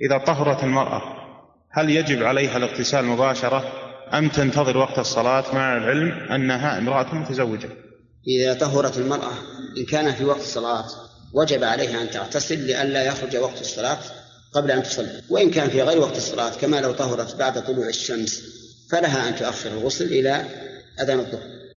إذا طهرت المرأة هل يجب عليها الاغتسال مباشرة؟ أم تنتظر وقت الصلاة مع العلم أنها امرأة متزوجة؟ إذا طهرت المرأة إن كان في وقت الصلاة وجب عليها أن تغتسل لئلا يخرج وقت الصلاة قبل أن تصلي. وإن كان في غير وقت الصلاة كما لو طهرت بعد طلوع الشمس فلها أن تؤخر الغسل إلى أذان الظهر.